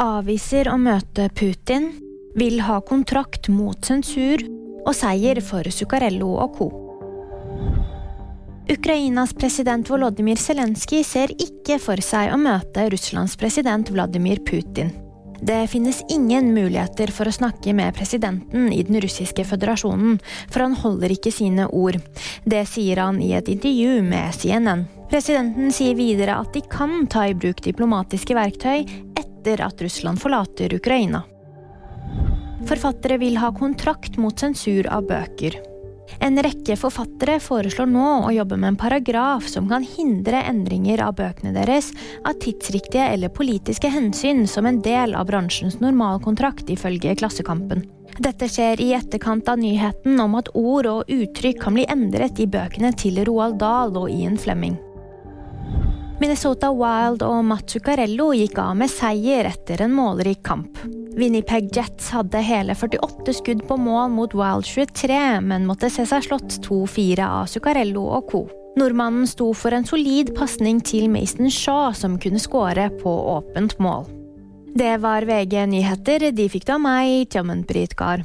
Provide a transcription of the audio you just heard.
avviser å møte Putin, vil ha kontrakt mot sensur og seier for Zuccarello og co. Ukrainas president Volodymyr Zelenskyj ser ikke for seg å møte Russlands president Vladimir Putin. Det finnes ingen muligheter for å snakke med presidenten i den russiske føderasjonen, for han holder ikke sine ord. Det sier han i et intervju med CNN. Presidenten sier videre at de kan ta i bruk diplomatiske verktøy etter at Russland forlater Ukraina. Forfattere vil ha kontrakt mot sensur av bøker. En rekke forfattere foreslår nå å jobbe med en paragraf som kan hindre endringer av bøkene deres av tidsriktige eller politiske hensyn som en del av bransjens normalkontrakt, ifølge Klassekampen. Dette skjer i etterkant av nyheten om at ord og uttrykk kan bli endret i bøkene til Roald Dahl og Ian Flemming. Minnesota Wild og Matt Zuccarello gikk av med seier etter en målrik kamp. Winnipeg Jets hadde hele 48 skudd på mål mot Wild 23, men måtte se seg slått 2-4 av Zuccarello og co. Nordmannen sto for en solid pasning til Mason Shaw, som kunne skåre på åpent mål. Det var VG nyheter. De fikk det av meg, Tjommen Brytgard.